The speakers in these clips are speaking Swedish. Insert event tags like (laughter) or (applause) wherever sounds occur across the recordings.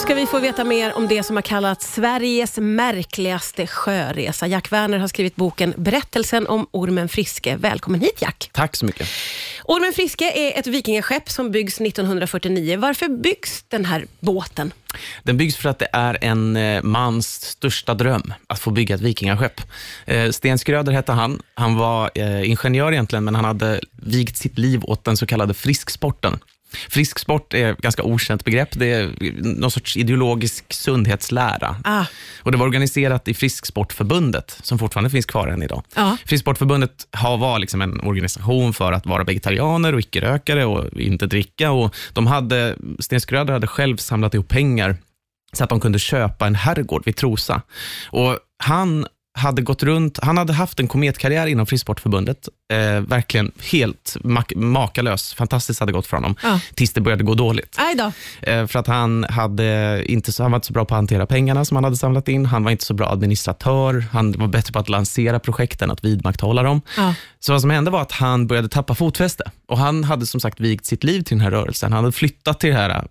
ska vi få veta mer om det som har kallats Sveriges märkligaste sjöresa. Jack Werner har skrivit boken Berättelsen om Ormen Friske. Välkommen hit Jack. Tack så mycket. Ormen Friske är ett vikingaskepp som byggs 1949. Varför byggs den här båten? Den byggs för att det är en eh, mans största dröm, att få bygga ett vikingaskepp. Eh, Sten Skröder hette han. Han var eh, ingenjör egentligen, men han hade vigt sitt liv åt den så kallade frisksporten. Frisksport är ett ganska okänt begrepp. Det är någon sorts ideologisk sundhetslära. Ah. Och det var organiserat i Frisksportförbundet, som fortfarande finns kvar än idag. Ja. Frisksportförbundet har, var liksom en organisation för att vara vegetarianer och icke-rökare och inte dricka. Och de hade, Sten Skröder hade själv samlat ihop pengar så att de kunde köpa en herrgård vid Trosa. Och han hade gått runt, han hade haft en kometkarriär inom Frisportförbundet, eh, verkligen helt mak makalös, fantastiskt hade gått för honom, Ja. tills det började gå dåligt. Aj då. Eh, för att han, hade inte så, han var inte så bra på att hantera pengarna som han hade samlat in, han var inte så bra administratör, han var bättre på att lansera projekt än att vidmakthålla dem. Ja. Så vad som hände var att han började tappa fotfäste och han hade som sagt vigt sitt liv till den här rörelsen. Han hade flyttat till, det här,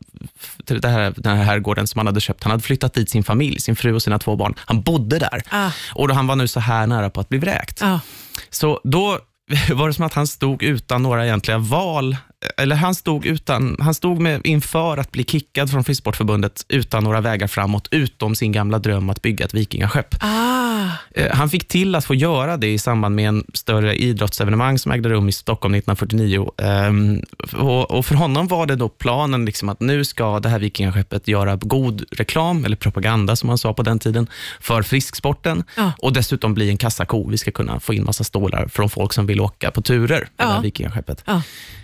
till det här, den här herrgården som han hade köpt. Han hade flyttat dit sin familj, sin fru och sina två barn. Han bodde där Ah. och då han var nu så här nära på att bli vräkt. Ja. Så då (laughs) var det som att han stod utan några egentliga val, eller han stod, utan, han stod med, inför att bli kickad från Frisportförbundet utan några vägar framåt, utom sin gamla dröm att bygga ett vikingaskepp. Ah. Eh, Han fick till att få göra det i samband med en större idrottsevenemang som ägde rum i Stockholm 1949. Ehm, och- för honom var det då planen liksom att nu ska det här vikingaskeppet göra god reklam, eller propaganda som man sa på den tiden, för frisksporten Ja. och dessutom bli en kassako. Vi ska kunna få in massa stålar från folk som vill åka på turer med Ja. det här vikingaskeppet.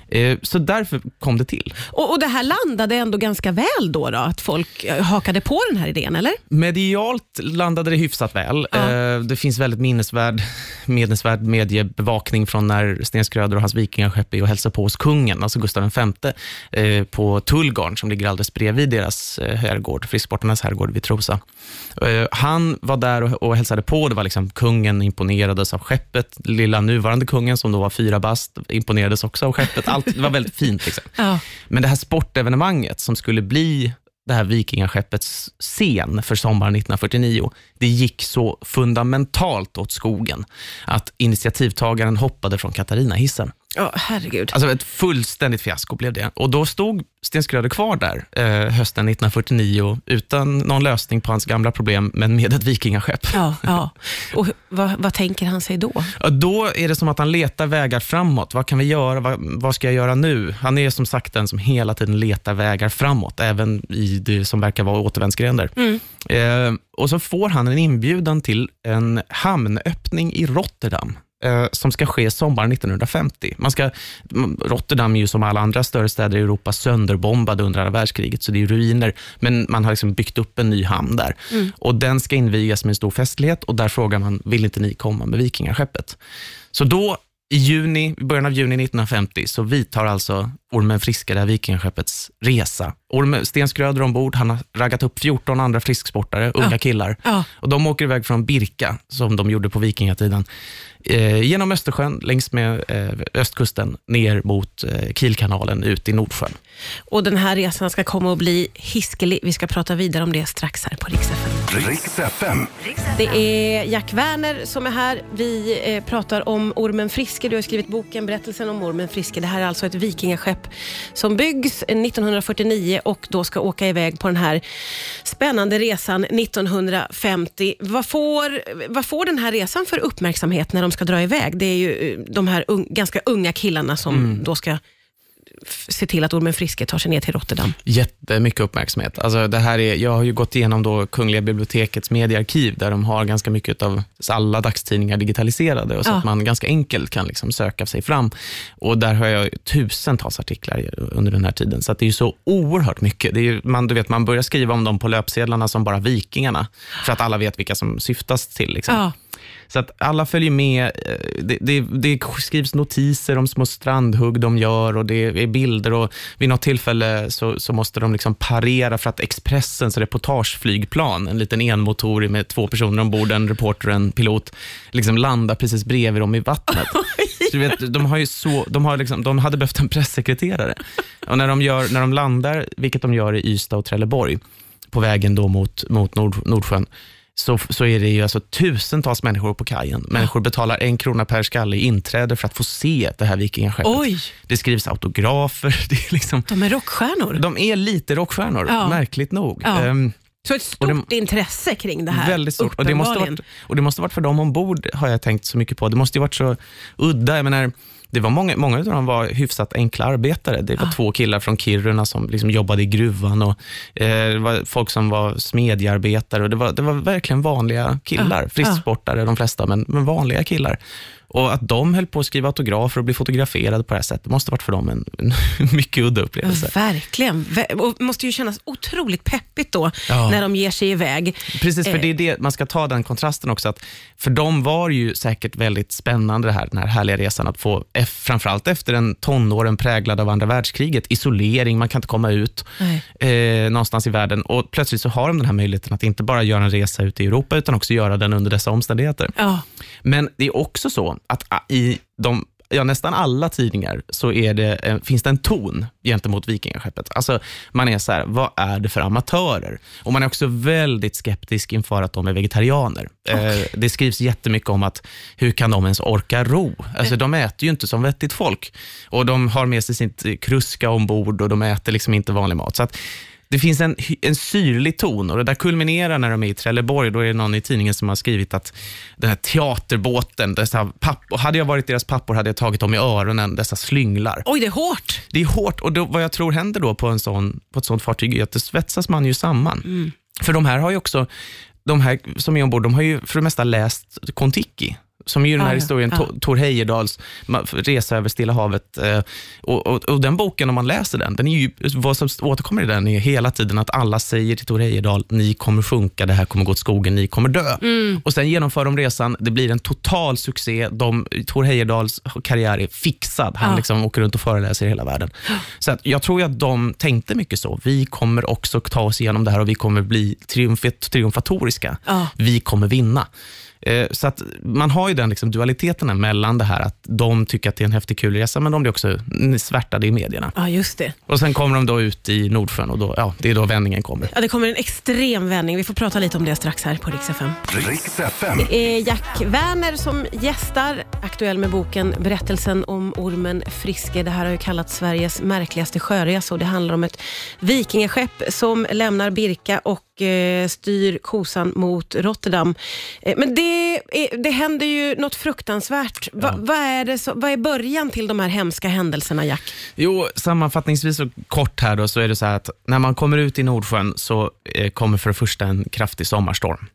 Eh, Så därför kom det till. Och, och det här landade ändå ganska väl då, då? Att folk eh, hakade på den här idén, eller? Medialt landade det hyfsat väl. Ja. Eh, Det finns väldigt minnesvärd, minnesvärd mediebevakning från när Sten Skröder och hans vikingaskepp är och hälsar på hos kungen, alltså Gustav V, eh, på Tullgarn som ligger alldeles bredvid deras eh, herrgård, Frisksportarnas herrgård vid Trosa. Eh, Han var där och, och hälsade på. Det var liksom kungen imponerades av skeppet. Lilla nuvarande kungen, som då var fyra bast, imponerades också av skeppet. Allt det var väldigt fint. Liksom. (laughs) Ja. Men det här sportevenemanget som skulle bli det här vikingaskeppets scen för sommaren 1949, det gick så fundamentalt åt skogen att initiativtagaren hoppade från Katarinahissen. Ja, herregud. Alltså ett fullständigt fiasko blev det. Och då stod Sten Skröder kvar där eh, hösten 1949 utan någon lösning på hans gamla problem, men med ett vikingaskepp. Ja, ja. Och vad, vad tänker han sig då? Ja, då är det som att han letar vägar framåt. Vad kan vi göra? Vad, vad ska jag göra nu? Han är som sagt den som hela tiden letar vägar framåt, även i det som verkar vara återvändsgränder. Eh, och så får han en inbjudan till en hamnöppning i Rotterdam eh, som ska ske sommaren 1950. Man ska, Rotterdam är ju som alla andra större städer i Europa sönderbombade under andra världskriget, så det är ruiner. Men man har liksom byggt upp en ny hamn där. Och Den ska invigas med en stor festlighet och där frågar man, vill inte ni komma med vikingaskeppet? Så då i juni, i början av juni 1950 så vidtar alltså Ormen Friska, det här vikingaskeppets resa. Ormen, Sten Skröder ombord, han har raggat upp 14 andra frisksportare, unga Ja. killar. Ja. Och De åker iväg från Birka, som de gjorde på vikingatiden, eh, genom Östersjön, längs med eh, östkusten, ner mot eh, Kielkanalen, ut i Nordsjön. Och den här resan ska komma att bli hiskelig. Vi ska prata vidare om det strax här på Rix FM. Riks FM. Det är Jack Werner som är här. Vi eh, pratar om Ormen Friske. Du har skrivit boken Berättelsen om Ormen Friske. Det här är alltså ett vikingaskepp som byggs 1949 och då ska åka iväg på den här spännande resan 1950. Vad får, vad får den här resan för uppmärksamhet när de ska dra iväg? Det är ju eh, de här un, ganska unga killarna som då ska se till att Ormen Friske tar sig ner till Rotterdam. Jättemycket uppmärksamhet. Alltså det här är, jag har ju gått igenom då Kungliga bibliotekets mediearkiv, där de har ganska mycket av alla dagstidningar digitaliserade, och så Ja. att man ganska enkelt kan liksom söka sig fram. Och Där har jag tusentals artiklar under den här tiden, så det är ju så oerhört mycket. Det är ju, man, du vet, man börjar skriva om dem på löpsedlarna som bara Vikingarna, för att alla vet vilka som syftas till. Liksom. Ja. Så att alla följer med. Eh, Det, det, det skrivs notiser om små strandhugg de gör och det är bilder. och Vid något tillfälle så, så måste de liksom parera för att Expressens reportageflygplan, en liten enmotorig med två personer ombord, en reporter och en pilot, liksom landar precis bredvid dem i vattnet. (laughs) Så du vet, de, har ju så, de, har liksom, de hade behövt en pressekreterare. Och när de, gör, när de landar, vilket de gör i Ystad och Trelleborg, på vägen då mot, mot Nord, Nordsjön, så, så är det ju alltså tusentals människor på kajen. Människor betalar en krona per skalle i inträde för att få se det här vikingaskeppet. Oj, Det skrivs autografer. (laughs) Det är liksom, de är rockstjärnor. de är lite rockstjärnor, Ja. märkligt nog. Ja. Ehm, Så ett stort Och intresse kring det här. Väldigt stort. Och det, måste varit, och det måste varit för dem ombord, har jag tänkt så mycket på. Det måste ju varit så udda. Jag menar, det var många, många av dem var hyfsat enkla arbetare. Det var Ah. två killar från Kiruna som liksom jobbade i gruvan och eh, det var folk som var smedjearbetare. Och det, var, det var verkligen vanliga killar. Ah. Frisksportare de flesta, men, men vanliga killar. Och att de höll på att skriva autografer och bli fotograferade på det här sättet, måste varit för dem en, en (laughs) mycket udda upplevelse. Verkligen. Och måste ju kännas otroligt peppigt då, Ja. när de ger sig iväg. Precis, för Eh. det är det, man ska ta den kontrasten också. Att för dem var ju säkert väldigt spännande det här, den här härliga resan att få, eff- framförallt efter en tonåren präglad av andra världskriget, isolering, man kan inte komma ut eh, någonstans i världen och plötsligt så har de den här möjligheten att inte bara göra en resa ut i Europa utan också göra den under dessa omständigheter. Ja. Men det är också så att ah, i de Ja, nästan alla tidningar så är det, eh, finns det en ton gentemot vikingaskeppet. Alltså, man är så här, vad är det för amatörer? Och Man är också väldigt skeptisk inför att de är vegetarianer. Eh, det skrivs jättemycket om att hur kan de ens orka ro? Alltså, de äter ju inte som vettigt folk. Och De har med sig sitt kruska ombord och de äter liksom inte vanlig mat. Så att, det finns en, en syrlig ton och det där kulminerar när de är i Trelleborg. Då är det någon i tidningen som har skrivit att den här teaterbåten, dessa pappor, hade jag varit deras pappor hade jag tagit dem i öronen, dessa slynglar. Oj, det är hårt. Det är hårt och då, vad jag tror händer då på, en sån, på ett sånt fartyg är att det svetsas man ju samman. Mm. För de här har ju också, de här som är ombord, de har ju för det mesta läst Kon-Tiki. Som är ju den här Ja, ja, historien, ja. Tor- Tor Heyerdahls resa över Stilla havet. eh, Och, och, och den boken, om man läser den, den är ju, vad som återkommer i den är hela tiden att alla säger till Tor Heyerdahl, ni kommer sjunka, det här kommer gå åt skogen, ni kommer dö. Mm. Och Sen genomför de resan, det blir en total succé. De, Tor Heyerdahls karriär är fixad. Han Ja. liksom åker runt och föreläser i hela världen. Så att jag tror att de tänkte mycket så. Vi kommer också ta oss igenom det här och vi kommer bli triumfet, triumfatoriska. Vi kommer vinna. Eh, Så att man har ju den liksom dualiteten mellan det här att de tycker att det är en häftig kul resa, men de blir också svärtade i medierna. Ja, just det. Och Sen kommer de då ut i Nordsjön och då, ja, det är då vändningen kommer. Ja, det kommer en extrem vändning. Vi får prata lite om det strax här på Rix FM. Det är Jack Werner som gästar, aktuell med boken Berättelsen om ormen Friske. Det här har ju kallats Sveriges märkligaste sjöresa och det handlar om ett vikingaskepp som lämnar Birka och eh, styr kosan mot Rotterdam. Eh, men det, är, det händer ju något fruktansvärt. Va, vad, är det så, vad är början till de här hemska händelserna, Jack? Jo, sammanfattningsvis och kort här då, så är det så här att när man kommer ut i Nordsjön så eh, kommer för det första en kraftig sommarstorm.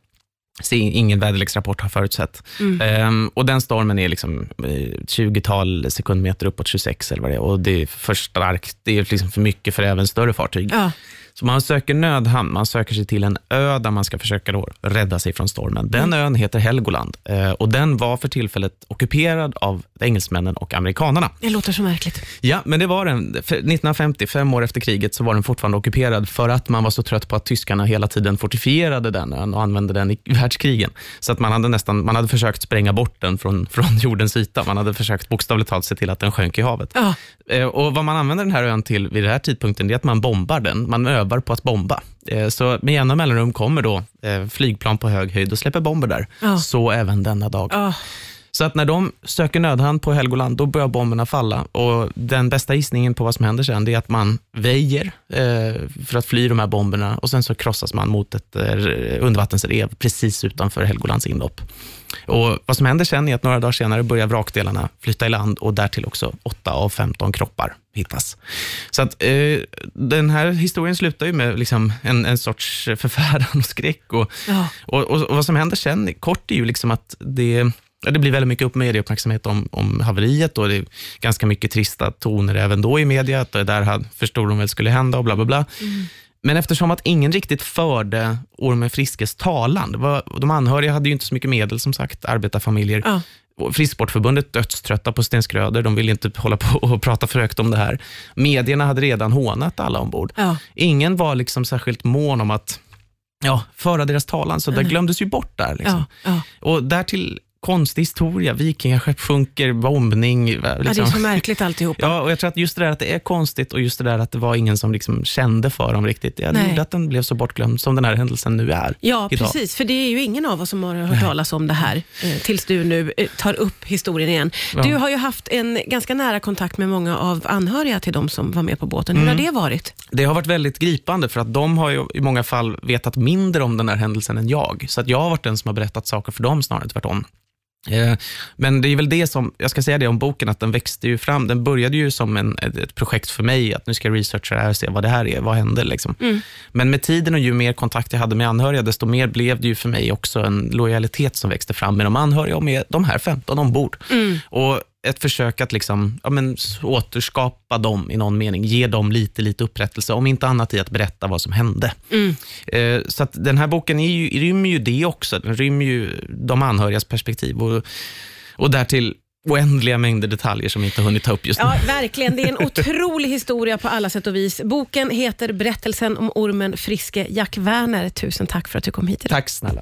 Så in- ingen väderleksrapport har förutsett. Ehm, och Den stormen är liksom eh, 20-tal sekundmeter uppåt 26 eller vad det är. Och det är för starkt, det är liksom för mycket för även större fartyg. Ja. Så man söker nödhamn, man söker sig till en ö där man ska försöka då rädda sig från stormen. Den ön heter Helgoland eh, och den var för tillfället ockuperad av engelsmännen och amerikanarna. Det låter så märkligt. Ja, men det var den. För 1950, fem år efter kriget, så var den fortfarande ockuperad för att man var så trött på att tyskarna hela tiden fortifierade den ön och använde den i världskrigen. Så att man hade nästan, man hade försökt spränga bort den från, (laughs) från jordens yta. Man hade försökt bokstavligt talat se till att den sjönk i havet. Ja. Eh, Och Vad man använder den här ön till vid den här tidpunkten är att man bombar den. Man övar på att bomba. Eh, Så med jämna mellanrum kommer då eh, flygplan på hög höjd och släpper bomber där. Ja. Så även denna dag. Ja. Så att när de söker nödhamn på Helgoland, då börjar bomberna falla. Och Den bästa gissningen på vad som händer sen, är att man väjer eh, för att fly de här bomberna och sen så krossas man mot ett eh, undervattensrev precis utanför Helgolands inlopp. Och Vad som händer sen är att några dagar senare börjar vrakdelarna flytta i land och därtill också 8 av 15 kroppar hittas. Så att eh, den här historien slutar ju med liksom en, en sorts förfäran och skräck. Och, Ja. och, och, och Vad som händer sen kort är ju liksom att det det blir väldigt mycket upp medieuppmärksamhet om, om haveriet och det är ganska mycket trista toner även då i media, att det där förstod de väl skulle hända och bla bla bla. Men eftersom att ingen riktigt förde Ormen Friskes talan, var, de anhöriga hade ju inte så mycket medel som sagt, arbetarfamiljer. Ja. Frisksportförbundet dödströtta på Sten Skröder, de ville inte hålla på och prata för högt om det här. Medierna hade redan hånat alla ombord. Ja. Ingen var liksom särskilt mån om att ja, föra deras talan, så det glömdes ju bort där. Liksom. Ja. Ja. Och därtill konstig historia. Vikingaskepp sjunker, bombning. Liksom. Ja, det är så märkligt alltihopa. (laughs) Ja, och jag tror att just det där att det är konstigt och just det där att det var ingen som liksom kände för dem riktigt. Det Nej. gjorde att den blev så bortglömd som den här händelsen nu är. Ja, idag. precis. För det är ju ingen av oss som har hört talas om det här eh, tills du nu eh, tar upp historien igen. Ja. Du har ju haft en ganska nära kontakt med många av anhöriga till de som var med på båten. Hur Mm. har det varit? Det har varit väldigt gripande för att de har ju i många fall vetat mindre om den här händelsen än jag. Så att jag har varit den som har berättat saker för dem snarare tvärtom. Eh, Men det är väl det som, jag ska säga det om boken, att den växte ju fram. Den började ju som en, ett, projekt för mig, att nu ska jag researcha det här och se vad det här är, vad händer liksom. Men med tiden och ju mer kontakt jag hade med anhöriga, desto mer blev det ju för mig också en lojalitet som växte fram med de anhöriga och med de här 15 ombord. Och ett försök att liksom, ja, men, återskapa dem i någon mening, ge dem lite, lite upprättelse, om inte annat i att berätta vad som hände. Eh, så den här boken är ju, rymmer ju det också, den rymmer ju de anhörigas perspektiv och, och därtill oändliga mängder detaljer som vi inte hunnit ta upp just nu. Ja, (laughs) verkligen. Det är en otrolig (laughs) historia på alla sätt och vis. Boken heter Berättelsen om ormen Friske. Jack Werner, tusen tack för att du kom hit idag. Tack snälla.